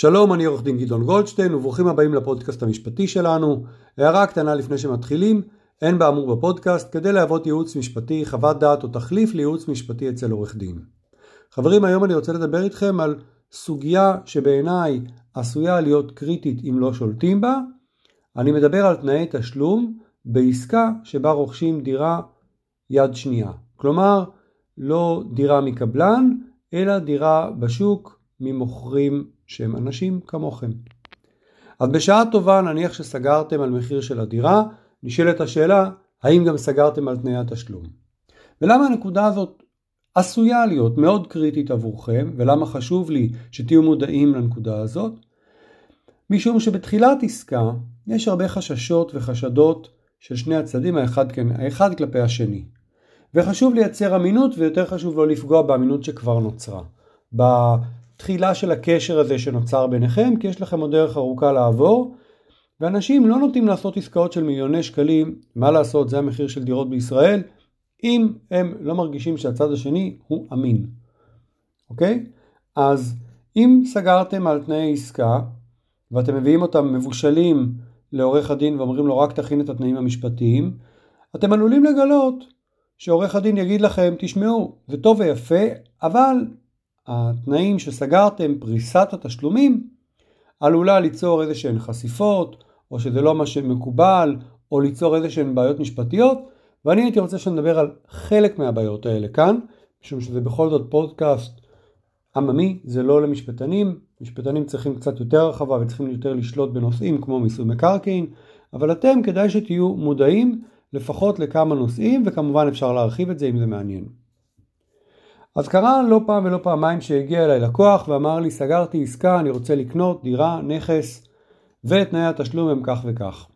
שלום, אני עורך דין גדעון גולדשטיין וברוכים הבאים לפודקאסט המשפטי שלנו. הערה קטנה לפני שמתחילים, אין באמור בפודקאסט כדי להוות ייעוץ משפטי, חוות דעת או תחליף לייעוץ משפטי אצל עורך דין. חברים, היום אני רוצה לדבר איתכם על סוגיה שבעיניי עשויה להיות קריטית אם לא שולטים בה. אני מדבר על תנאי תשלום בעסקה שבה רוכשים דירה יד שנייה. כלומר, לא דירה מקבלן, אלא דירה בשוק ממוכרים שהם אנשים כמוכם. אז בשעה טובה נניח שסגרתם על מחיר של הדירה, נשאלת השאלה האם גם סגרתם על תנאי התשלום. ולמה הנקודה הזאת עשויה להיות מאוד קריטית עבורכם, ולמה חשוב לי שתהיו מודעים לנקודה הזאת? משום שבתחילת עסקה יש הרבה חששות וחשדות של שני הצדדים, האחד, כן, האחד כלפי השני. וחשוב לייצר אמינות ויותר חשוב לא לפגוע באמינות שכבר נוצרה. תחילה של הקשר הזה שנוצר ביניכם, כי יש לכם עוד דרך ארוכה לעבור, ואנשים לא נוטים לעשות עסקאות של מיליוני שקלים, מה לעשות, זה המחיר של דירות בישראל, אם הם לא מרגישים שהצד השני הוא אמין, אוקיי? אז אם סגרתם על תנאי עסקה, ואתם מביאים אותם מבושלים לעורך הדין ואומרים לו רק תכין את התנאים המשפטיים, אתם עלולים לגלות שעורך הדין יגיד לכם, תשמעו, זה טוב ויפה, אבל התנאים שסגרתם, פריסת התשלומים, עלולה ליצור איזה שהן חשיפות, או שזה לא מה שמקובל, או ליצור איזה שהן בעיות משפטיות, ואני הייתי רוצה שנדבר על חלק מהבעיות האלה כאן, משום שזה בכל זאת פודקאסט עממי, זה לא למשפטנים, משפטנים צריכים קצת יותר הרחבה וצריכים יותר לשלוט בנושאים כמו מיסוי מקרקעין, אבל אתם כדאי שתהיו מודעים לפחות לכמה נושאים, וכמובן אפשר להרחיב את זה אם זה מעניין. אז קרה לא פעם ולא פעמיים שהגיע אליי לקוח ואמר לי סגרתי עסקה, אני רוצה לקנות דירה, נכס ותנאי התשלום הם כך וכך.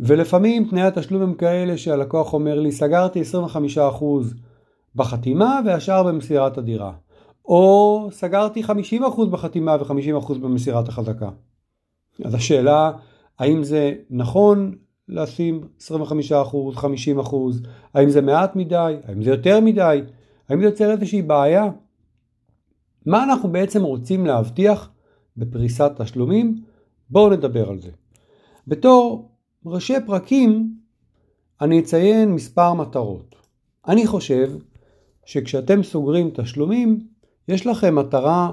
ולפעמים תנאי התשלום הם כאלה שהלקוח אומר לי סגרתי 25% בחתימה והשאר במסירת הדירה. או סגרתי 50% בחתימה ו-50% במסירת החזקה. אז השאלה האם זה נכון לשים 25%, 50%, האם זה מעט מדי, האם זה יותר מדי, האם זה יוצר איזושהי בעיה? מה אנחנו בעצם רוצים להבטיח בפריסת תשלומים? בואו נדבר על זה. בתור ראשי פרקים אני אציין מספר מטרות. אני חושב שכשאתם סוגרים תשלומים יש לכם מטרה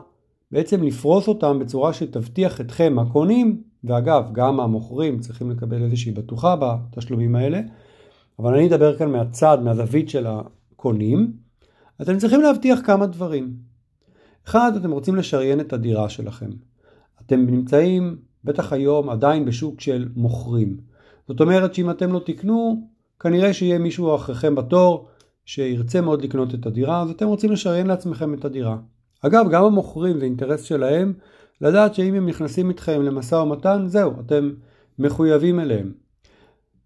בעצם לפרוס אותם בצורה שתבטיח אתכם הקונים ואגב גם המוכרים צריכים לקבל איזושהי בטוחה בתשלומים האלה אבל אני אדבר כאן מהצד, מהזווית של הקונים אתם צריכים להבטיח כמה דברים. אחד, אתם רוצים לשריין את הדירה שלכם. אתם נמצאים, בטח היום, עדיין בשוק של מוכרים. זאת אומרת שאם אתם לא תקנו, כנראה שיהיה מישהו אחריכם בתור שירצה מאוד לקנות את הדירה, אז אתם רוצים לשריין לעצמכם את הדירה. אגב, גם המוכרים זה אינטרס שלהם לדעת שאם הם נכנסים איתכם למשא ומתן, זהו, אתם מחויבים אליהם.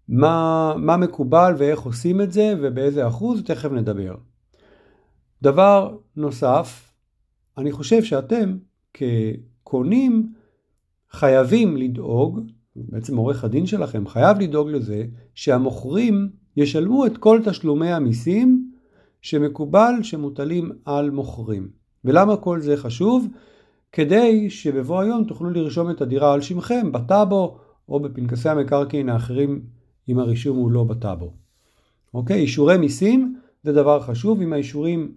מה, מה מקובל ואיך עושים את זה ובאיזה אחוז, תכף נדבר. דבר נוסף, אני חושב שאתם כקונים חייבים לדאוג, בעצם עורך הדין שלכם חייב לדאוג לזה שהמוכרים ישלמו את כל תשלומי המיסים שמקובל שמוטלים על מוכרים. ולמה כל זה חשוב? כדי שבבוא היום תוכלו לרשום את הדירה על שמכם בטאבו או בפנקסי המקרקעין האחרים אם הרישום הוא לא בטאבו. אוקיי, אישורי מיסים זה דבר חשוב, אם האישורים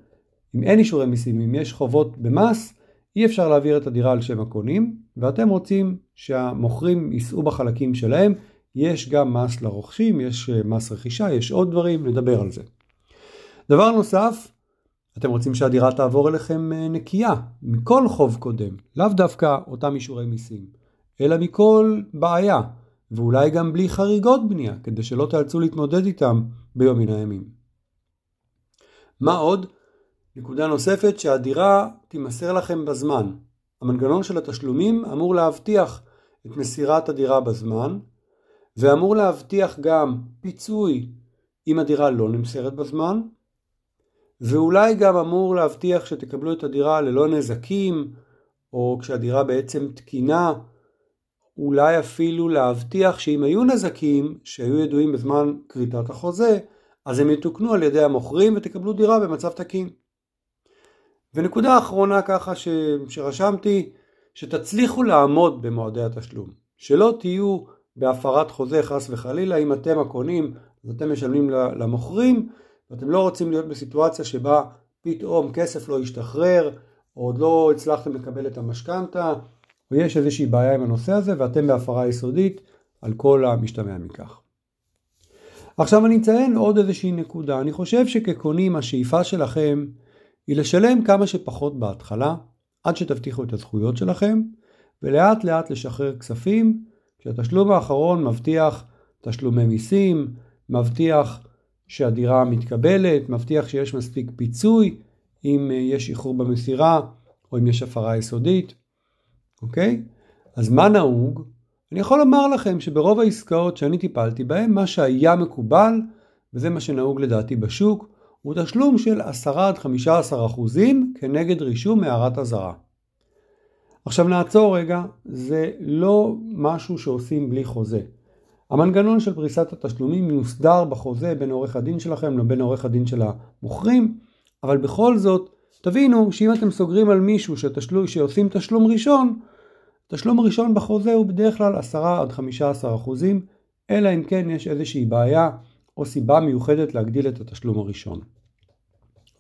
אם אין אישורי מיסים, אם יש חובות במס, אי אפשר להעביר את הדירה על שם הקונים, ואתם רוצים שהמוכרים יישאו בחלקים שלהם. יש גם מס לרוכשים, יש אה, מס רכישה, יש עוד דברים, נדבר על זה. דבר נוסף, אתם רוצים שהדירה תעבור אליכם אה, נקייה מכל חוב קודם, לאו דווקא אותם אישורי מיסים, אלא מכל בעיה, ואולי גם בלי חריגות בנייה, כדי שלא תאלצו להתמודד איתם ביום מן הימים. מה עוד? נקודה נוספת שהדירה תימסר לכם בזמן. המנגנון של התשלומים אמור להבטיח את מסירת הדירה בזמן ואמור להבטיח גם פיצוי אם הדירה לא נמסרת בזמן ואולי גם אמור להבטיח שתקבלו את הדירה ללא נזקים או כשהדירה בעצם תקינה אולי אפילו להבטיח שאם היו נזקים שהיו ידועים בזמן כריתת החוזה אז הם יתוקנו על ידי המוכרים ותקבלו דירה במצב תקין. ונקודה אחרונה ככה ש... שרשמתי שתצליחו לעמוד במועדי התשלום, שלא תהיו בהפרת חוזה חס וחלילה, אם אתם הקונים אז אתם משלמים למוכרים ואתם לא רוצים להיות בסיטואציה שבה פתאום כסף לא ישתחרר או עוד לא הצלחתם לקבל את המשכנתה ויש איזושהי בעיה עם הנושא הזה ואתם בהפרה יסודית על כל המשתמע מכך. עכשיו אני אציין עוד איזושהי נקודה, אני חושב שכקונים השאיפה שלכם היא לשלם כמה שפחות בהתחלה עד שתבטיחו את הזכויות שלכם ולאט לאט לשחרר כספים כשהתשלום האחרון מבטיח תשלומי מיסים, מבטיח שהדירה מתקבלת, מבטיח שיש מספיק פיצוי אם אה, יש איחור במסירה או אם יש הפרה יסודית, אוקיי? אז מה נהוג? אני יכול לומר לכם שברוב העסקאות שאני טיפלתי בהן, מה שהיה מקובל, וזה מה שנהוג לדעתי בשוק, הוא תשלום של 10 עד 15 אחוזים כנגד רישום מערת אזהרה. עכשיו נעצור רגע, זה לא משהו שעושים בלי חוזה. המנגנון של פריסת התשלומים יוסדר בחוזה בין עורך הדין שלכם לבין עורך הדין של המוכרים, אבל בכל זאת, תבינו שאם אתם סוגרים על מישהו שתשלו, שעושים תשלום ראשון, תשלום ראשון בחוזה הוא בדרך כלל 10 עד 15 אחוזים, אלא אם כן יש איזושהי בעיה או סיבה מיוחדת להגדיל את התשלום הראשון.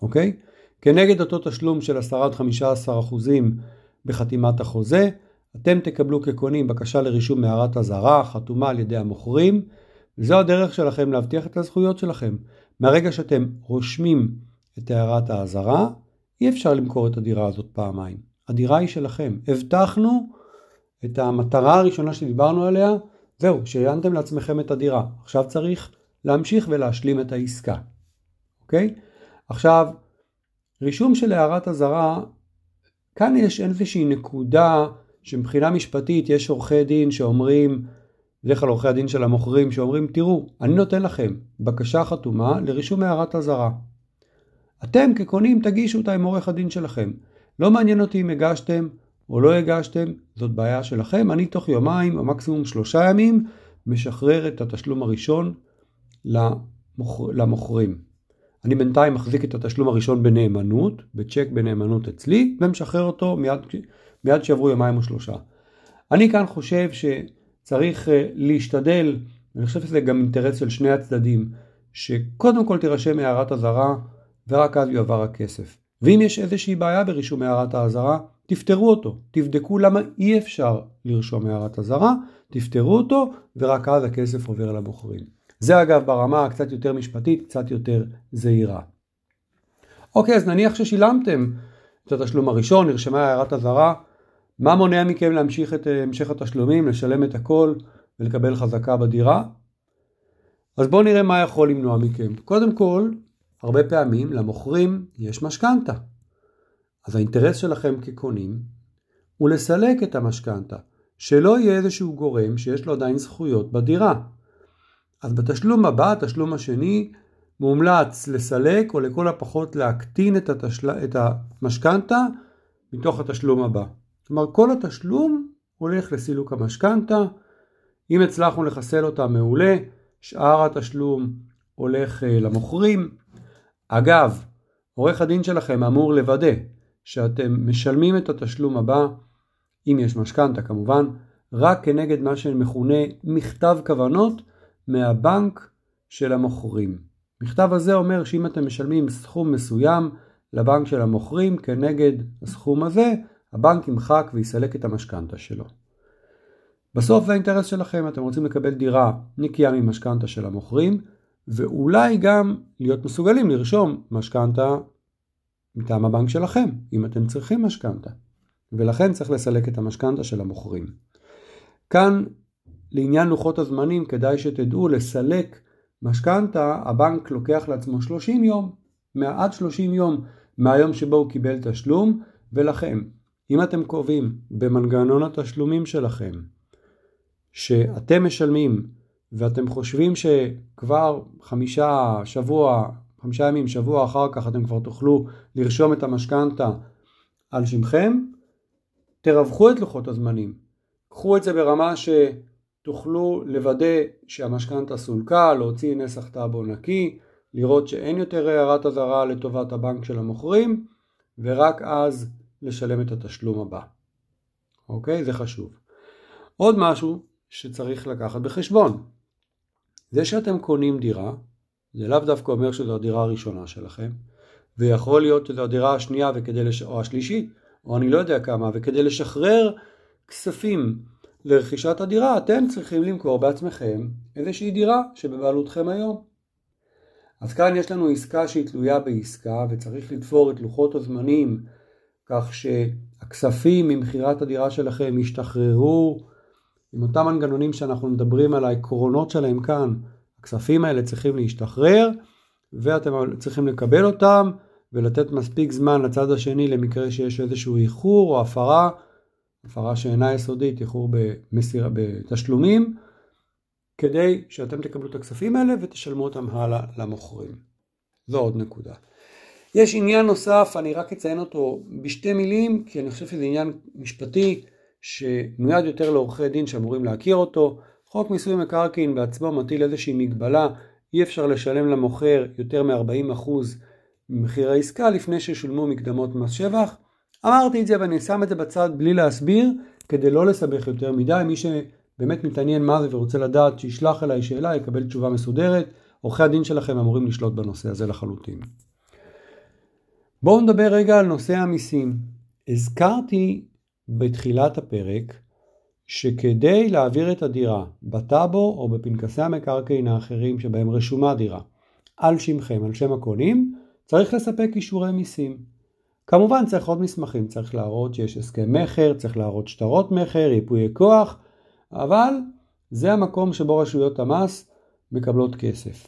אוקיי? כנגד אותו תשלום של 10 עד 15 אחוזים בחתימת החוזה, אתם תקבלו כקונים בקשה לרישום מערת אזהרה חתומה על ידי המוכרים, וזו הדרך שלכם להבטיח את הזכויות שלכם. מהרגע שאתם רושמים את הערת האזהרה, אי אפשר למכור את הדירה הזאת פעמיים. הדירה היא שלכם. הבטחנו את המטרה הראשונה שדיברנו עליה, זהו, שריינתם לעצמכם את הדירה. עכשיו צריך להמשיך ולהשלים את העסקה. אוקיי? עכשיו, רישום של הערת אזהרה, כאן יש איזושהי נקודה שמבחינה משפטית יש עורכי דין שאומרים, בדרך כלל עורכי הדין של המוכרים שאומרים, תראו, אני נותן לכם בקשה חתומה לרישום הערת אזהרה. אתם כקונים תגישו אותה עם עורך הדין שלכם. לא מעניין אותי אם הגשתם או לא הגשתם, זאת בעיה שלכם. אני תוך יומיים או מקסימום שלושה ימים משחרר את התשלום הראשון למוכ... למוכרים. אני בינתיים מחזיק את התשלום הראשון בנאמנות, בצ'ק בנאמנות אצלי, ומשחרר אותו מיד, מיד שעברו יומיים או שלושה. אני כאן חושב שצריך אה, להשתדל, אני חושב שזה גם אינטרס של שני הצדדים, שקודם כל תירשם הערת אזהרה ורק אז יועבר הכסף. ואם יש איזושהי בעיה ברישום הערת האזהרה, תפתרו אותו, תבדקו למה אי אפשר לרשום הערת אזהרה, תפתרו אותו ורק אז הכסף עובר למוכרים. זה אגב ברמה הקצת יותר משפטית, קצת יותר זהירה. אוקיי, אז נניח ששילמתם את התשלום הראשון, נרשמה הערת אזהרה, מה מונע מכם להמשיך את אה, המשך התשלומים, לשלם את הכל ולקבל חזקה בדירה? אז בואו נראה מה יכול למנוע מכם. קודם כל, הרבה פעמים למוכרים יש משכנתה. אז האינטרס שלכם כקונים הוא לסלק את המשכנתה, שלא יהיה איזשהו גורם שיש לו עדיין זכויות בדירה. אז בתשלום הבא, התשלום השני, מומלץ לסלק או לכל הפחות להקטין את, התשל... את המשכנתה מתוך התשלום הבא. כלומר כל התשלום הולך לסילוק המשכנתה, אם הצלחנו לחסל אותה מעולה, שאר התשלום הולך אה, למוכרים. אגב, עורך הדין שלכם אמור לוודא שאתם משלמים את התשלום הבא, אם יש משכנתה כמובן, רק כנגד מה שמכונה מכתב כוונות מהבנק של המוכרים. מכתב הזה אומר שאם אתם משלמים סכום מסוים לבנק של המוכרים כנגד הסכום הזה, הבנק ימחק ויסלק את המשכנתה שלו. בסוף זה האינטרס שלכם, אתם רוצים לקבל דירה נקייה ממשכנתה של המוכרים, ואולי גם להיות מסוגלים לרשום משכנתה מטעם הבנק שלכם, אם אתם צריכים משכנתה. ולכן צריך לסלק את המשכנתה של המוכרים. כאן, לעניין לוחות הזמנים, כדאי שתדעו לסלק משכנתה, הבנק לוקח לעצמו 30 יום, עד 30 יום מהיום שבו הוא קיבל תשלום, ולכם, אם אתם קובעים במנגנון התשלומים שלכם שאתם משלמים ואתם חושבים שכבר חמישה שבוע, חמישה ימים, שבוע אחר כך אתם כבר תוכלו לרשום את המשכנתה על שמכם, תרווחו את לוחות הזמנים. קחו את זה ברמה שתוכלו לוודא שהמשכנתה סולקה, להוציא נסח טאבו נקי, לראות שאין יותר הערת אזהרה לטובת הבנק של המוכרים, ורק אז לשלם את התשלום הבא. אוקיי? זה חשוב. עוד משהו שצריך לקחת בחשבון. זה שאתם קונים דירה, זה לאו דווקא אומר שזו הדירה הראשונה שלכם, ויכול להיות שזו הדירה השנייה וכדי לש... או השלישית, או אני לא יודע כמה, וכדי לשחרר כספים לרכישת הדירה, אתם צריכים למכור בעצמכם איזושהי דירה שבבעלותכם היום. אז כאן יש לנו עסקה שהיא תלויה בעסקה וצריך לתפור את לוחות הזמנים כך שהכספים ממכירת הדירה שלכם ישתחררו עם אותם מנגנונים שאנחנו מדברים על העקרונות שלהם כאן. הכספים האלה צריכים להשתחרר ואתם צריכים לקבל אותם ולתת מספיק זמן לצד השני למקרה שיש איזשהו איחור או הפרה, הפרה שאינה יסודית, איחור במסיר, בתשלומים, כדי שאתם תקבלו את הכספים האלה ותשלמו אותם הלאה למוכרים. זו עוד נקודה. יש עניין נוסף, אני רק אציין אותו בשתי מילים, כי אני חושב שזה עניין משפטי שמיועד יותר לעורכי דין שאמורים להכיר אותו. חוק מיסוי מקרקעין בעצמו מטיל איזושהי מגבלה, אי אפשר לשלם למוכר יותר מ-40% ממחיר העסקה לפני ששולמו מקדמות מס שבח. אמרתי את זה ואני שם את זה בצד בלי להסביר, כדי לא לסבך יותר מדי. מי שבאמת מתעניין מה זה ורוצה לדעת, שישלח אליי שאלה, יקבל תשובה מסודרת. עורכי הדין שלכם אמורים לשלוט בנושא הזה לחלוטין. בואו נדבר רגע על נושא המיסים. הזכרתי בתחילת הפרק שכדי להעביר את הדירה בטאבו או בפנקסי המקרקעין האחרים שבהם רשומה דירה על שמכם, על שם הקונים, צריך לספק אישורי מיסים. כמובן צריך עוד מסמכים, צריך להראות שיש הסכם מכר, צריך להראות שטרות מכר, ייפויי כוח, אבל זה המקום שבו רשויות המס מקבלות כסף.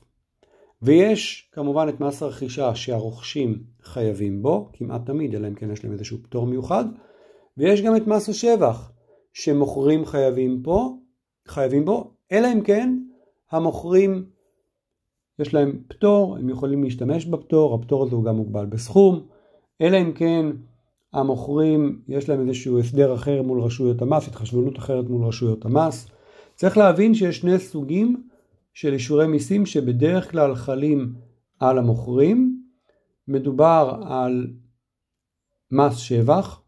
ויש כמובן את מס הרכישה שהרוכשים חייבים בו, כמעט תמיד, אלא אם כן יש להם איזשהו פטור מיוחד, ויש גם את מס השבח שמוכרים חייבים פה, חייבים בו, אלא אם כן המוכרים יש להם פטור, הם יכולים להשתמש בפטור, הפטור הזה הוא גם מוגבל בסכום, אלא אם כן המוכרים יש להם איזשהו הסדר אחר מול רשויות המס, התחשבנות אחרת מול רשויות המס. צריך להבין שיש שני סוגים של אישורי מיסים שבדרך כלל חלים על המוכרים. מדובר על מס שבח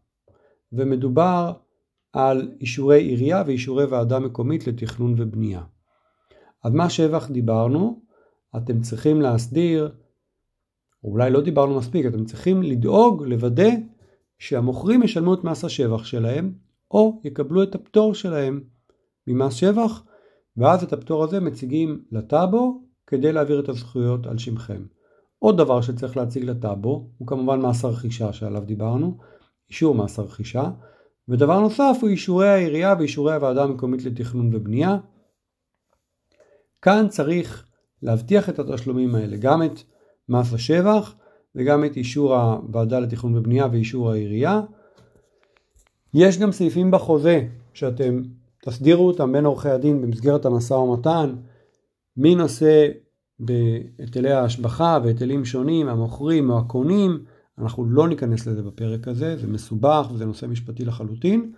ומדובר על אישורי עירייה ואישורי ועדה מקומית לתכנון ובנייה. אז מה שבח דיברנו, אתם צריכים להסדיר, או אולי לא דיברנו מספיק, אתם צריכים לדאוג, לוודא שהמוכרים ישלמו את מס השבח שלהם, או יקבלו את הפטור שלהם ממס שבח, ואז את הפטור הזה מציגים לטאבו כדי להעביר את הזכויות על שמכם. עוד דבר שצריך להציג לטאבו הוא כמובן מס הרכישה שעליו דיברנו, אישור מס הרכישה, ודבר נוסף הוא אישורי העירייה ואישורי הוועדה המקומית לתכנון ובנייה. כאן צריך להבטיח את התשלומים האלה, גם את מס השבח וגם את אישור הוועדה לתכנון ובנייה ואישור העירייה. יש גם סעיפים בחוזה שאתם תסדירו אותם בין עורכי הדין במסגרת המשא ומתן, מי נושא בהיטלי ההשבחה והיטלים שונים, המוכרים או הקונים, אנחנו לא ניכנס לזה בפרק הזה, זה מסובך וזה נושא משפטי לחלוטין,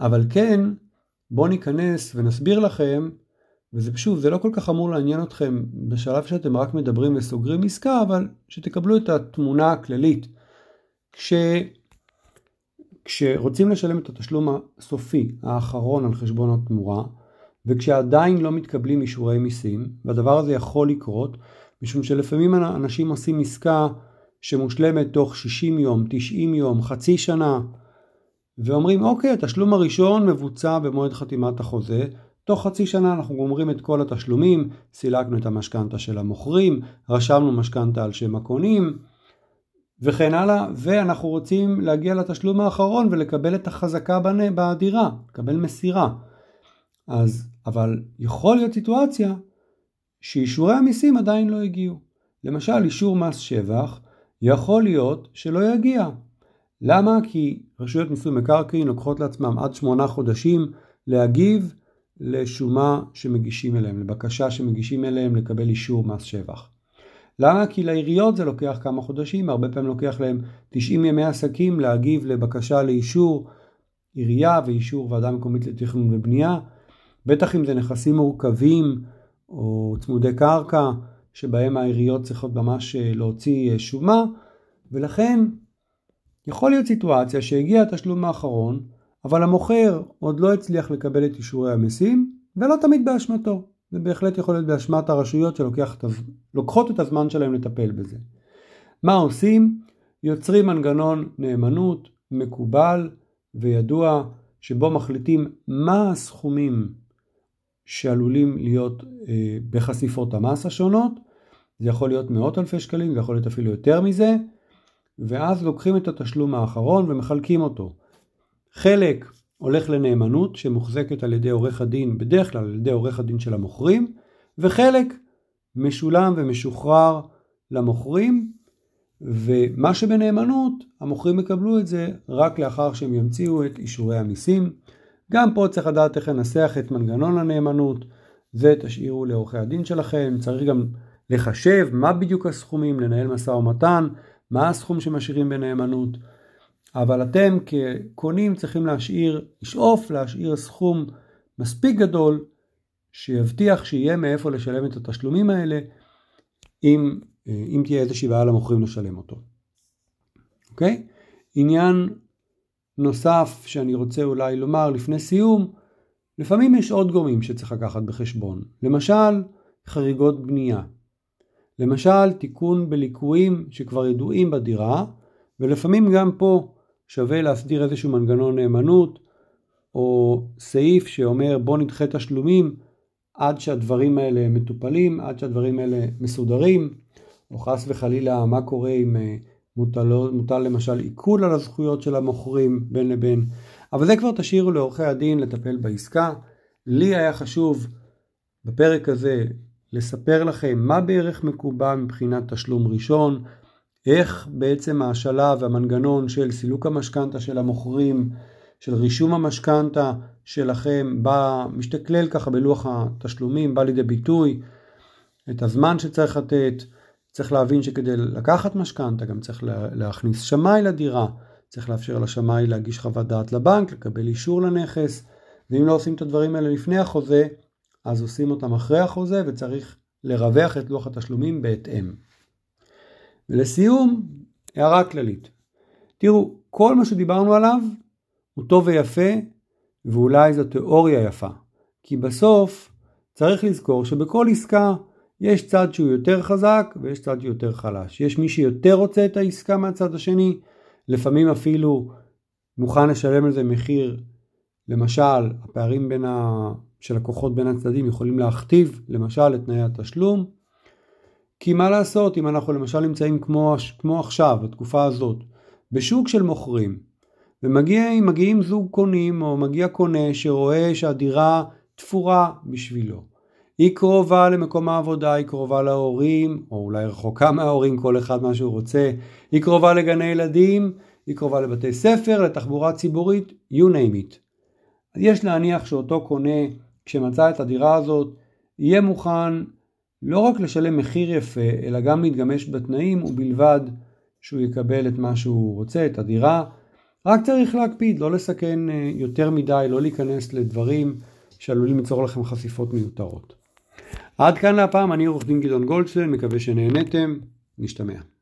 אבל כן, בואו ניכנס ונסביר לכם, וזה שוב, זה לא כל כך אמור לעניין אתכם בשלב שאתם רק מדברים וסוגרים עסקה, אבל שתקבלו את התמונה הכללית. כש... כשרוצים לשלם את התשלום הסופי האחרון על חשבון התמורה, וכשעדיין לא מתקבלים אישורי מיסים, והדבר הזה יכול לקרות, משום שלפעמים אנשים עושים עסקה שמושלמת תוך 60 יום, 90 יום, חצי שנה, ואומרים אוקיי, התשלום הראשון מבוצע במועד חתימת החוזה, תוך חצי שנה אנחנו גומרים את כל התשלומים, סילקנו את המשכנתה של המוכרים, רשמנו משכנתה על שם הקונים, וכן הלאה, ואנחנו רוצים להגיע לתשלום האחרון ולקבל את החזקה בדירה, לקבל מסירה. אז, אבל יכול להיות סיטואציה שאישורי המיסים עדיין לא הגיעו. למשל, אישור מס שבח יכול להיות שלא יגיע. למה? כי רשויות מיסוי מקרקעין לוקחות לעצמם עד שמונה חודשים להגיב לשומה שמגישים אליהם, לבקשה שמגישים אליהם לקבל אישור מס שבח. למה? כי לעיריות זה לוקח כמה חודשים, הרבה פעמים לוקח להם 90 ימי עסקים להגיב לבקשה לאישור עירייה ואישור ועדה מקומית לתכנון ובנייה. בטח אם זה נכסים מורכבים או צמודי קרקע, שבהם העיריות צריכות ממש אה, להוציא אה, שומה, ולכן יכול להיות סיטואציה שהגיע התשלום האחרון, אבל המוכר עוד לא הצליח לקבל את אישורי המסים, ולא תמיד באשמתו. זה בהחלט יכול להיות באשמת הרשויות שלוקחות את הזמן שלהם לטפל בזה. מה עושים? יוצרים מנגנון נאמנות מקובל וידוע שבו מחליטים מה הסכומים שעלולים להיות אה, בחשיפות המס השונות. זה יכול להיות מאות אלפי שקלים, זה יכול להיות אפילו יותר מזה, ואז לוקחים את התשלום האחרון ומחלקים אותו. חלק הולך לנאמנות שמוחזקת על ידי עורך הדין, בדרך כלל על ידי עורך הדין של המוכרים, וחלק משולם ומשוחרר למוכרים, ומה שבנאמנות, המוכרים יקבלו את זה רק לאחר שהם ימציאו את אישורי המיסים. גם פה צריך לדעת איך לנסח את מנגנון הנאמנות, זה תשאירו לעורכי הדין שלכם, צריך גם לחשב מה בדיוק הסכומים, לנהל משא ומתן, מה הסכום שמשאירים בנאמנות. אבל אתם כקונים צריכים להשאיר, לשאוף להשאיר סכום מספיק גדול שיבטיח שיהיה מאיפה לשלם את התשלומים האלה אם, אם תהיה איזושהי בעיה למוכרים לשלם אותו. אוקיי? עניין נוסף שאני רוצה אולי לומר לפני סיום, לפעמים יש עוד גורמים שצריך לקחת בחשבון. למשל, חריגות בנייה. למשל, תיקון בליקויים שכבר ידועים בדירה, ולפעמים גם פה שווה להסדיר איזשהו מנגנון נאמנות, או סעיף שאומר בוא נדחה תשלומים עד שהדברים האלה מטופלים, עד שהדברים האלה מסודרים, או חס וחלילה מה קורה אם אה, מוטל, מוטל למשל עיכול על הזכויות של המוכרים בין לבין, אבל זה כבר תשאירו לעורכי הדין לטפל בעסקה. לי היה חשוב בפרק הזה לספר לכם מה בערך מקובל מבחינת תשלום ראשון, איך בעצם השלב והמנגנון של סילוק המשכנתה של המוכרים, של רישום המשכנתה שלכם, בא, משתכלל ככה בלוח התשלומים, בא לידי ביטוי, את הזמן שצריך לתת, צריך להבין שכדי לקחת משכנתה גם צריך להכניס שמאי לדירה, צריך לאפשר לשמאי להגיש חוות דעת לבנק, לקבל אישור לנכס, ואם לא עושים את הדברים האלה לפני החוזה, אז עושים אותם אחרי החוזה וצריך לרווח את לוח התשלומים בהתאם. ולסיום, הערה כללית. תראו, כל מה שדיברנו עליו הוא טוב ויפה, ואולי זו תיאוריה יפה. כי בסוף צריך לזכור שבכל עסקה יש צד שהוא יותר חזק ויש צד יותר חלש. יש מי שיותר רוצה את העסקה מהצד השני, לפעמים אפילו מוכן לשלם על זה מחיר. למשל, הפערים בין ה... של הכוחות בין הצדדים יכולים להכתיב למשל את תנאי התשלום. כי מה לעשות אם אנחנו למשל נמצאים כמו, כמו עכשיו, בתקופה הזאת, בשוק של מוכרים, ומגיעים זוג קונים או מגיע קונה שרואה שהדירה תפורה בשבילו. היא קרובה למקום העבודה, היא קרובה להורים, או אולי רחוקה מההורים, כל אחד מה שהוא רוצה, היא קרובה לגני ילדים, היא קרובה לבתי ספר, לתחבורה ציבורית, you name it. יש להניח שאותו קונה, כשמצא את הדירה הזאת, יהיה מוכן לא רק לשלם מחיר יפה, אלא גם להתגמש בתנאים ובלבד שהוא יקבל את מה שהוא רוצה, את הדירה. רק צריך להקפיד, לא לסכן אה, יותר מדי, לא להיכנס לדברים שעלולים ליצור לכם חשיפות מיותרות. עד כאן להפעם, אני עורך דין גדעון גולדשטיין, מקווה שנהנתם, נשתמע.